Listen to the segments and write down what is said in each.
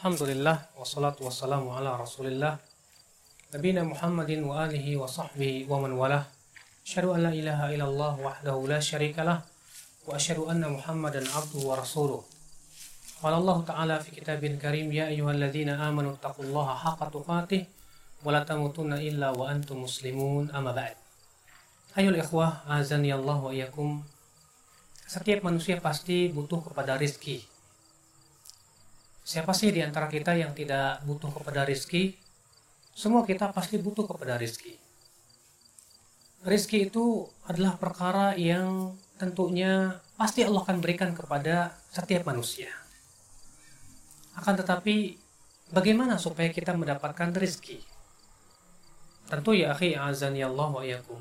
Alhamdulillah wassalatu wassalamu ala Rasulillah Nabina Muhammadin wa alihi wa sahbihi wa man walah. Asyhadu an la ilaha illallah wahdahu la syarikalah wa asyhadu anna Muhammadan abduhu wa rasuluh. Qala Allah Ta'ala fi kitabil karim ya ayyuhalladzina amanu taqullaha haqqa tuqatih wa la tamutunna illa wa antum muslimun amma ba'd. Ayol ikhwah, azani Allah wa iyakum. Setiap manusia pasti butuh kepada rizki. Siapa sih di antara kita yang tidak butuh kepada rizki? Semua kita pasti butuh kepada rizki. Rizki itu adalah perkara yang tentunya pasti Allah akan berikan kepada setiap manusia. Akan tetapi, bagaimana supaya kita mendapatkan rizki? Tentu ya akhi azani Allah wa iyakum.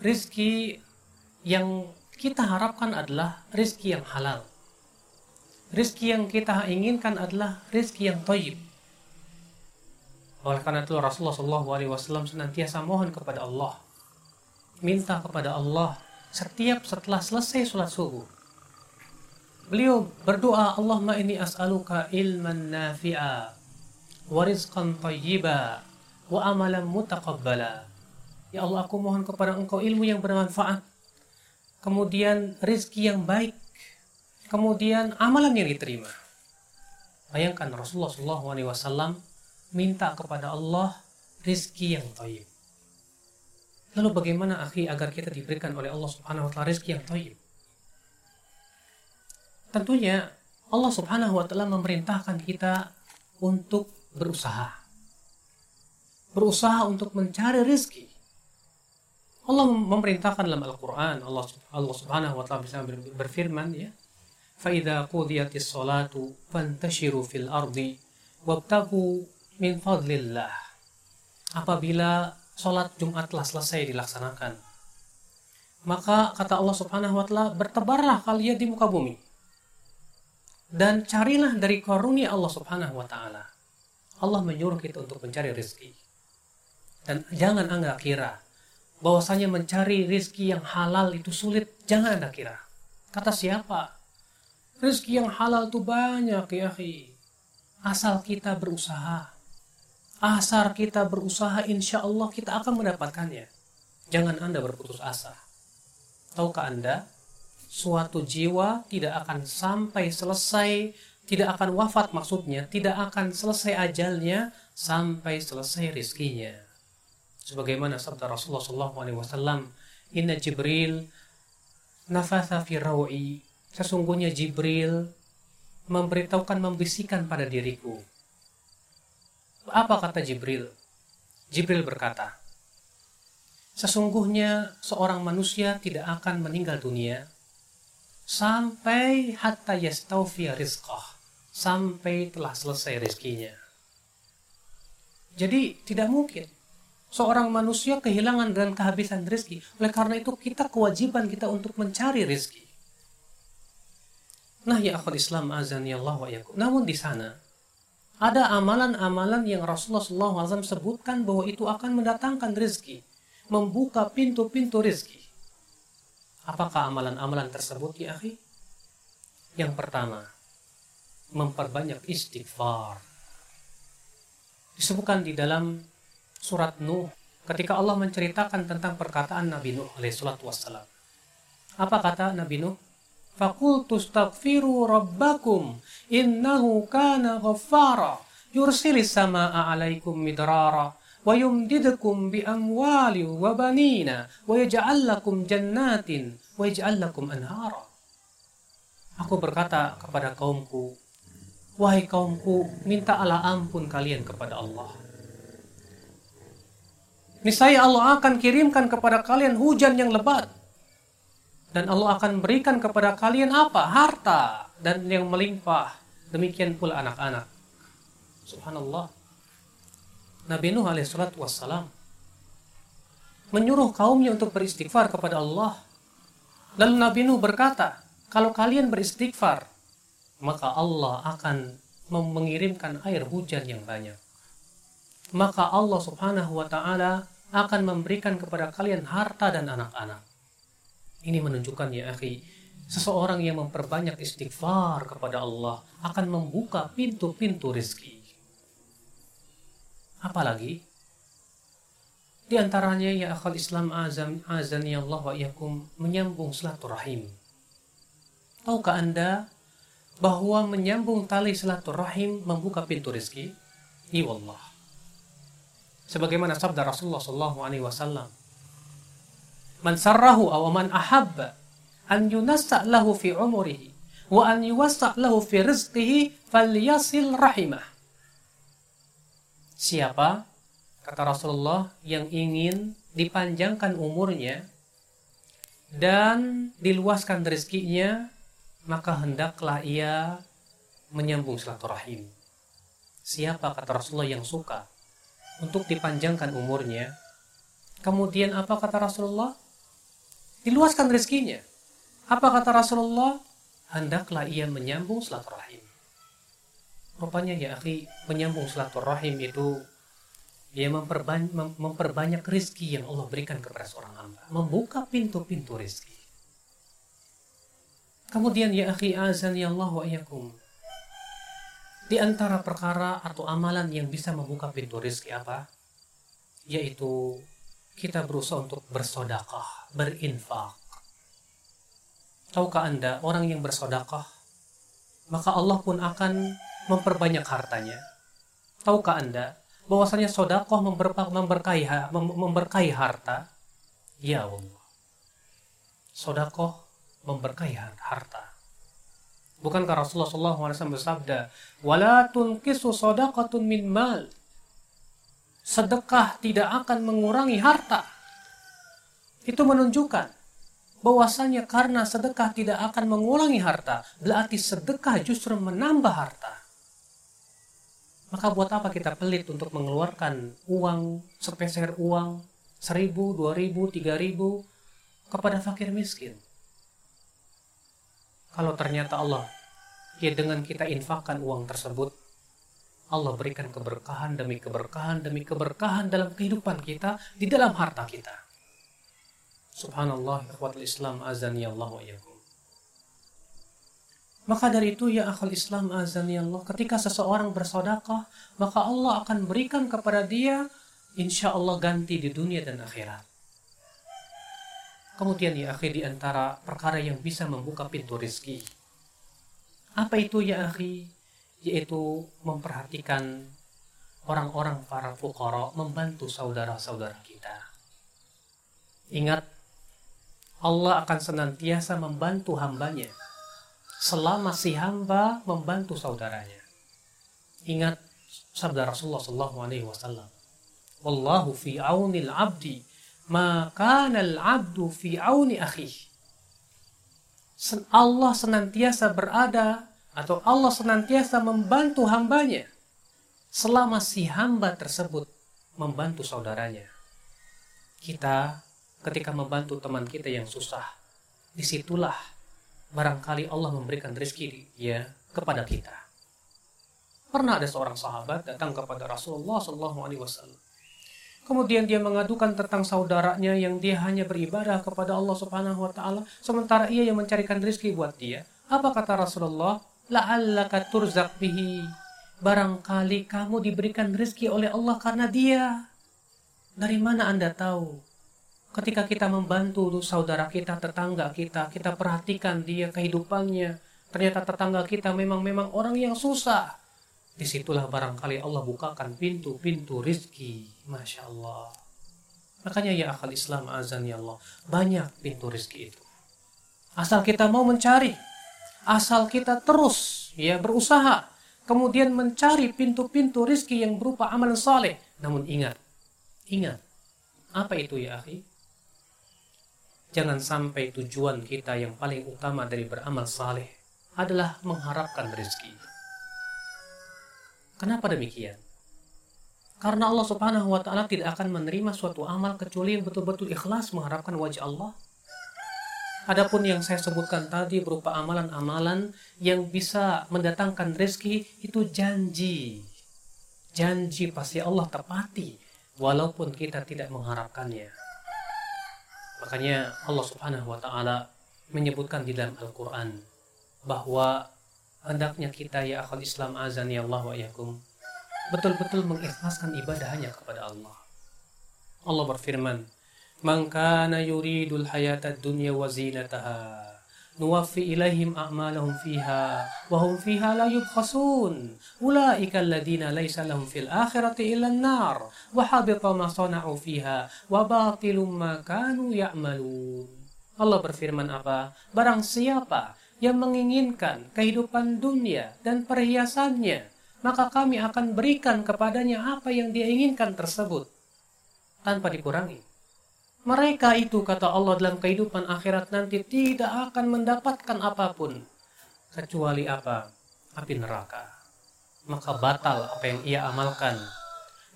Rizki yang kita harapkan adalah rizki yang halal rizki yang kita inginkan adalah rizki yang toyib. Oleh karena itu Rasulullah SAW senantiasa mohon kepada Allah, minta kepada Allah setiap setelah selesai sholat subuh. Beliau berdoa, Allahumma ini as'aluka ilman nafi'a, wa rizqan tayyiba, wa amalan mutaqabbala. Ya Allah, aku mohon kepada engkau ilmu yang bermanfaat, kemudian rizki yang baik, kemudian amalan yang diterima. Bayangkan Rasulullah SAW minta kepada Allah rizki yang taib. Lalu bagaimana akhi agar kita diberikan oleh Allah Subhanahu wa taala rizki yang taib? Tentunya Allah Subhanahu wa taala memerintahkan kita untuk berusaha. Berusaha untuk mencari rizki. Allah memerintahkan dalam Al-Quran, Allah, Allah Subhanahu wa taala berfirman ya, فإذا قضيت الصلاة فانتشروا في الأرض وابتغوا من فضل الله apabila sholat Jumat telah selesai dilaksanakan maka kata Allah subhanahu wa ta'ala bertebarlah kalian di muka bumi dan carilah dari karunia Allah subhanahu wa ta'ala Allah menyuruh kita untuk mencari rezeki dan jangan anda kira bahwasanya mencari rezeki yang halal itu sulit jangan anda kira kata siapa Rezeki yang halal itu banyak ya akhi. Asal kita berusaha. Asal kita berusaha insya Allah kita akan mendapatkannya. Jangan Anda berputus asa. Tahukah Anda, suatu jiwa tidak akan sampai selesai, tidak akan wafat maksudnya, tidak akan selesai ajalnya sampai selesai rizkinya. Sebagaimana sabda Rasulullah SAW, Inna Jibril nafatha fi rawi Sesungguhnya Jibril memberitahukan membisikkan pada diriku. Apa kata Jibril? Jibril berkata, Sesungguhnya seorang manusia tidak akan meninggal dunia sampai hatta yastawfiya rizqah, sampai telah selesai rizkinya. Jadi tidak mungkin seorang manusia kehilangan dan kehabisan rizki. Oleh karena itu kita kewajiban kita untuk mencari rizki. Nah ya akhul Islam azan ya Allah wa yakum. Namun di sana ada amalan-amalan yang Rasulullah SAW sebutkan bahwa itu akan mendatangkan rezeki, membuka pintu-pintu rezeki. Apakah amalan-amalan tersebut ya akhi? Yang pertama, memperbanyak istighfar. Disebutkan di dalam surat Nuh ketika Allah menceritakan tentang perkataan Nabi Nuh alaihissalatu wassalam. Apa kata Nabi Nuh? Ghaffara. Yursilis sama'a alaikum midrara wa yumdidukum bi amwali wa banina wa yaj'al lakum jannatin wa yaj'al lakum anhara. Aku berkata kepada kaumku Wahai kaumku minta Allah ampun kalian kepada Allah. Niscaya Allah akan kirimkan kepada kalian hujan yang lebat dan Allah akan berikan kepada kalian apa? Harta dan yang melimpah. Demikian pula anak-anak. Subhanallah. Nabi Nuh alaihissalatu wassalam menyuruh kaumnya untuk beristighfar kepada Allah. Lalu Nabi Nuh berkata, kalau kalian beristighfar, maka Allah akan mengirimkan air hujan yang banyak. Maka Allah subhanahu wa ta'ala akan memberikan kepada kalian harta dan anak-anak. Ini menunjukkan ya akhi seseorang yang memperbanyak istighfar kepada Allah akan membuka pintu-pintu rezeki. Apalagi di antaranya ya akal Islam azam azan ya Allah wa yakum menyambung silaturahim. Tahukah Anda bahwa menyambung tali silaturahim membuka pintu rezeki? Iya Allah. Sebagaimana sabda Rasulullah wasallam, "Man sarrahu aw man ahabba an yunassa lahu fi umurihi wa an yuwassa lahu fi rizqihi falyasil rahimah." Siapa kata Rasulullah yang ingin dipanjangkan umurnya dan diluaskan rezekinya maka hendaklah ia menyambung silaturahim. Siapa kata Rasulullah yang suka untuk dipanjangkan umurnya? Kemudian apa kata Rasulullah? Diluaskan rezekinya. Apa kata Rasulullah? Hendaklah ia menyambung silaturahim. Rupanya ya akhi, menyambung silaturahim itu dia memperbanyak, memperbanyak rizki yang Allah berikan kepada seorang hamba. Membuka pintu-pintu rizki. Kemudian ya akhi azan ya Allah wa. Di antara perkara atau amalan yang bisa membuka pintu rizki apa? Yaitu kita berusaha untuk bersodakah, berinfak. Tahukah Anda orang yang bersodakah? Maka Allah pun akan memperbanyak hartanya. Tahukah Anda bahwasanya sodakoh memberkahi, memberkahi harta? Ya Allah. Sodakoh memberkahi harta. Bukankah Rasulullah SAW bersabda, "Wala tunkisu sodakatun min mal." Sedekah tidak akan mengurangi harta. Itu menunjukkan bahwasanya karena sedekah tidak akan mengurangi harta, berarti sedekah justru menambah harta. Maka buat apa kita pelit untuk mengeluarkan uang, sepeser uang, seribu, dua ribu, tiga ribu, kepada fakir miskin? Kalau ternyata Allah, ya dengan kita infakkan uang tersebut, Allah berikan keberkahan demi keberkahan demi keberkahan dalam kehidupan kita, di dalam harta kita. Subhanallah, ikhwatul Islam, azan ya Allah wa maka dari itu ya akal Islam azan ya Allah, ketika seseorang bersodakah, maka Allah akan berikan kepada dia insya Allah ganti di dunia dan akhirat. Kemudian ya akhi di antara perkara yang bisa membuka pintu rizki. Apa itu ya akhi? Yaitu memperhatikan orang-orang para fukara membantu saudara-saudara kita. Ingat, Allah akan senantiasa membantu hambanya selama si hamba membantu saudaranya. Ingat sabda Rasulullah Sallallahu Alaihi Wasallam. Wallahu fi aunil abdi maka al abdu fi auni akhi. Allah senantiasa berada atau Allah senantiasa membantu hambanya selama si hamba tersebut membantu saudaranya. Kita ketika membantu teman kita yang susah, di situlah barangkali Allah memberikan rezeki ya kepada kita. Pernah ada seorang sahabat datang kepada Rasulullah Shallallahu Alaihi Wasallam. Kemudian dia mengadukan tentang saudaranya yang dia hanya beribadah kepada Allah Subhanahu Wa Taala, sementara ia yang mencarikan rezeki buat dia. Apa kata Rasulullah? La'allaka turzak bihi. Barangkali kamu diberikan rezeki oleh Allah karena dia. Dari mana anda tahu? ketika kita membantu saudara kita, tetangga kita, kita perhatikan dia kehidupannya. Ternyata tetangga kita memang memang orang yang susah. Di situlah barangkali Allah bukakan pintu-pintu rizki. Masya Allah. Makanya ya akal Islam azan ya Allah. Banyak pintu rizki itu. Asal kita mau mencari. Asal kita terus ya berusaha. Kemudian mencari pintu-pintu rizki yang berupa amalan saleh. Namun ingat. Ingat. Apa itu ya akhi? Jangan sampai tujuan kita yang paling utama dari beramal saleh adalah mengharapkan rezeki. Kenapa demikian? Karena Allah Subhanahu wa taala tidak akan menerima suatu amal kecuali yang betul-betul ikhlas mengharapkan wajah Allah. Adapun yang saya sebutkan tadi berupa amalan-amalan yang bisa mendatangkan rezeki itu janji. Janji pasti Allah tepati walaupun kita tidak mengharapkannya. Makanya Allah Subhanahu wa taala menyebutkan di dalam Al-Quran bahwa hendaknya kita ya akal Islam azan ya Allah wa yakum betul-betul mengikhlaskan ibadah hanya kepada Allah. Allah berfirman, "Man kana yuridul hayata dunya wa zinataha nuwaffi ilaihim a'malahum fiha wa hum fiha la yubkhasun. Ulaika alladhina laysa lahum fil akhirati illa an-nar wa habita ma sana'u fiha wa batilum ma kanu ya'malun. Allah berfirman apa? Barang siapa yang menginginkan kehidupan dunia dan perhiasannya maka kami akan berikan kepadanya apa yang dia inginkan tersebut. Tanpa dikurangi mereka itu kata Allah dalam kehidupan akhirat nanti tidak akan mendapatkan apa pun kecuali apa? Api neraka. Maka batal apa yang ia amalkan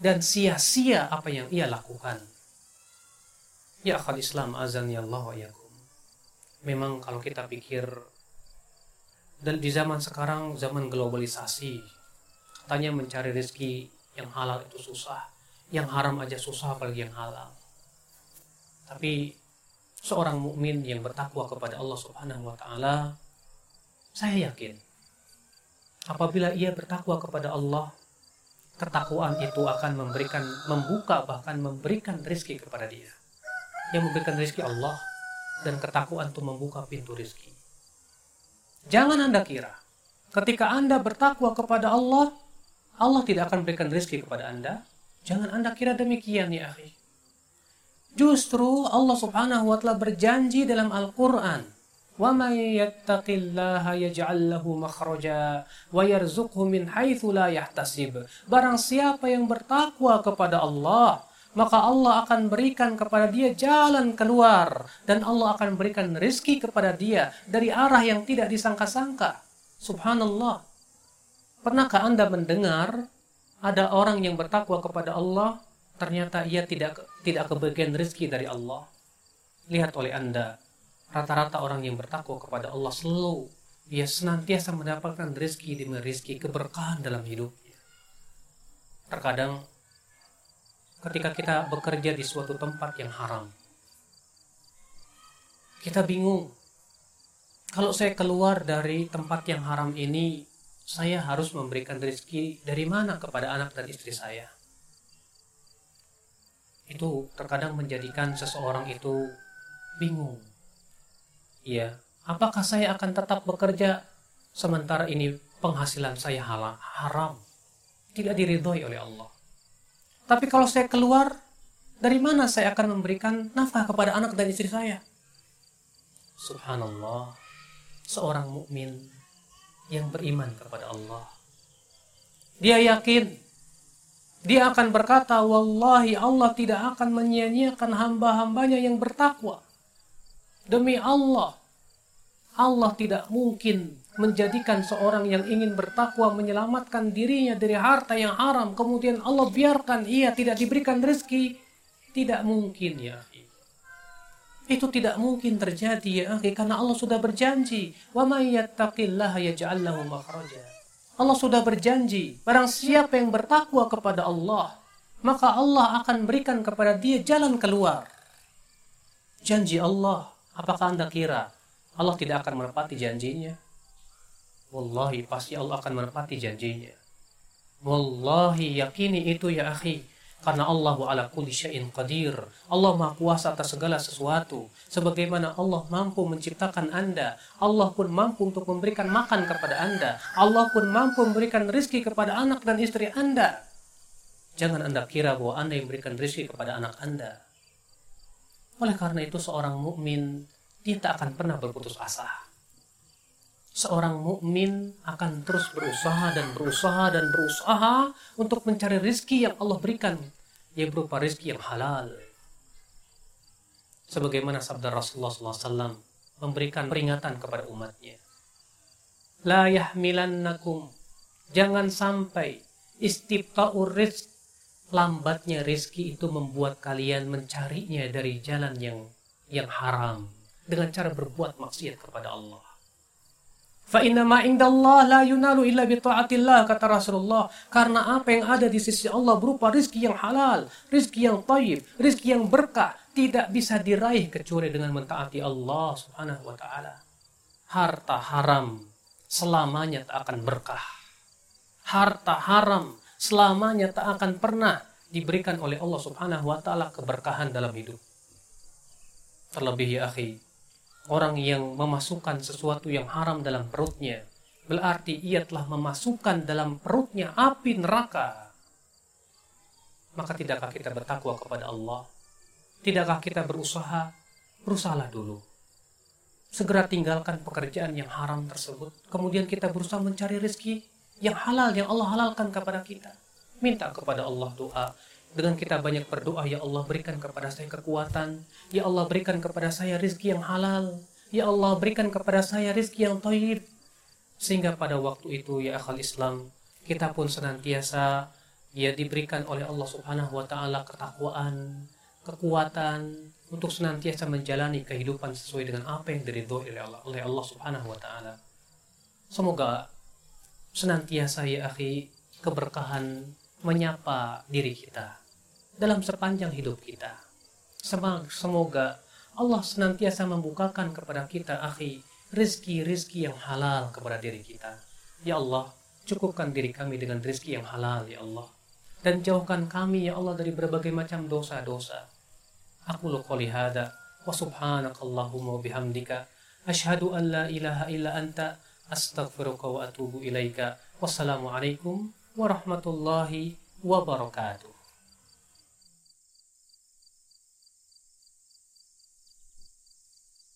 dan sia-sia apa yang ia lakukan. Ya akal Islam azan ya Allah yakum. Memang kalau kita pikir dan di zaman sekarang zaman globalisasi katanya mencari rezeki yang halal itu susah yang haram aja susah apalagi yang halal tapi seorang mukmin yang bertakwa kepada Allah Subhanahu wa taala saya yakin apabila ia bertakwa kepada Allah ketakwaan itu akan memberikan membuka bahkan memberikan rezeki kepada dia. Yang memberikan rezeki Allah dan ketakwaan itu membuka pintu rezeki jangan anda kira ketika anda bertakwa kepada Allah Allah tidak akan berikan rezeki kepada anda. Jangan anda kira demikian ya akhi Justru Allah Subhanahu wa taala berjanji dalam Al-Qur'an, "Wa may yattaqillaha yaj'al lahu makhraja wa yarzuqhu min haitsu la yahtasib." Barang siapa yang bertakwa kepada Allah, maka Allah akan berikan kepada dia jalan keluar dan Allah akan berikan rezeki kepada dia dari arah yang tidak disangka-sangka. Subhanallah. Pernahkah Anda mendengar ada orang yang bertakwa kepada Allah ternyata ia tidak tidak kebagian rezeki dari Allah. Lihat oleh Anda, rata-rata orang yang bertakwa kepada Allah selalu ia senantiasa mendapatkan rezeki demi rezeki keberkahan dalam hidupnya. Terkadang ketika kita bekerja di suatu tempat yang haram, kita bingung. Kalau saya keluar dari tempat yang haram ini, saya harus memberikan rezeki dari mana kepada anak dan istri saya? Itu terkadang menjadikan seseorang itu bingung. Ya, apakah saya akan tetap bekerja sementara ini penghasilan saya halal, haram, tidak diridhoi oleh Allah. Tapi kalau saya keluar, dari mana saya akan memberikan nafkah kepada anak dan istri saya? Subhanallah, seorang mukmin yang beriman kepada Allah. Dia yakin dia akan berkata, Wallahi Allah tidak akan menyia-nyiakan hamba-hambanya yang bertakwa. Demi Allah, Allah tidak mungkin menjadikan seorang yang ingin bertakwa menyelamatkan dirinya dari harta yang haram. Kemudian Allah biarkan ia tidak diberikan rezeki. Tidak mungkin ya. Itu tidak mungkin terjadi ya karena Allah sudah berjanji, "Wa may yattaqillaha yaj'al lahu makhraja." Allah sudah berjanji, barang siapa yang bertakwa kepada Allah, maka Allah akan berikan kepada dia jalan keluar. Janji Allah, apakah Anda kira Allah tidak akan menepati janjinya? Wallahi pasti Allah akan menepati janjinya. Wallahi yakini itu ya akhi. Karena Allah ala kulli syai'in qadir. Allah maha kuasa atas segala sesuatu. Sebagaimana Allah mampu menciptakan Anda. Allah pun mampu untuk memberikan makan kepada Anda. Allah pun mampu memberikan rizki kepada anak dan istri Anda. Jangan Anda kira bahwa Anda yang memberikan rizki kepada anak Anda. Oleh karena itu seorang mukmin dia tak akan pernah berputus asa. Seorang mukmin akan terus berusaha dan berusaha dan berusaha untuk mencari rizki yang Allah berikan yang berupa rizki yang halal. Sebagaimana sabda Rasulullah SAW memberikan peringatan kepada umatnya. La yahmilannakum. Jangan sampai istibta'ur rizq lambatnya rizki itu membuat kalian mencarinya dari jalan yang yang haram dengan cara berbuat maksiat kepada Allah. Fa inna ma la yunalu illa bi taatillah kata Rasulullah. Karena apa yang ada di sisi Allah berupa rizki yang halal, rizki yang taib, rizki yang berkah, tidak bisa diraih kecuali dengan mentaati Allah Subhanahu wa taala. Harta haram selamanya tak akan berkah. Harta haram selamanya tak akan pernah diberikan oleh Allah Subhanahu wa taala keberkahan dalam hidup. Terlebih ya akhi, orang yang memasukkan sesuatu yang haram dalam perutnya, berarti ia telah memasukkan dalam perutnya api neraka. Maka tidakkah kita bertakwa kepada Allah? Tidakkah kita berusaha? Berusahalah dulu. Segera tinggalkan pekerjaan yang haram tersebut. Kemudian kita berusaha mencari rezeki yang halal, yang Allah halalkan kepada kita. Minta kepada Allah doa. Dengan kita banyak berdoa, Ya Allah berikan kepada saya kekuatan. Ya Allah berikan kepada saya rezeki yang halal. Ya Allah berikan kepada saya rezeki yang toib. Sehingga pada waktu itu, ya akal Islam, kita pun senantiasa ya diberikan oleh Allah Subhanahu wa taala ketakwaan, kekuatan untuk senantiasa menjalani kehidupan sesuai dengan apa yang diridhoi oleh Allah, oleh Allah Subhanahu wa taala. Semoga senantiasa ya akhi keberkahan menyapa diri kita dalam sepanjang hidup kita. Semoga Allah senantiasa membukakan kepada kita akhi rizki-rizki yang halal kepada diri kita. Ya Allah, cukupkan diri kami dengan rizki yang halal ya Allah. Dan jauhkan kami ya Allah dari berbagai macam dosa-dosa Aku lo qali hada wa subhanakallahumma bihamdika asyhadu an la ilaha illa anta astaghfiruka wa atubu ilaika. Wassalamualaikum warahmatullahi wabarakatuh.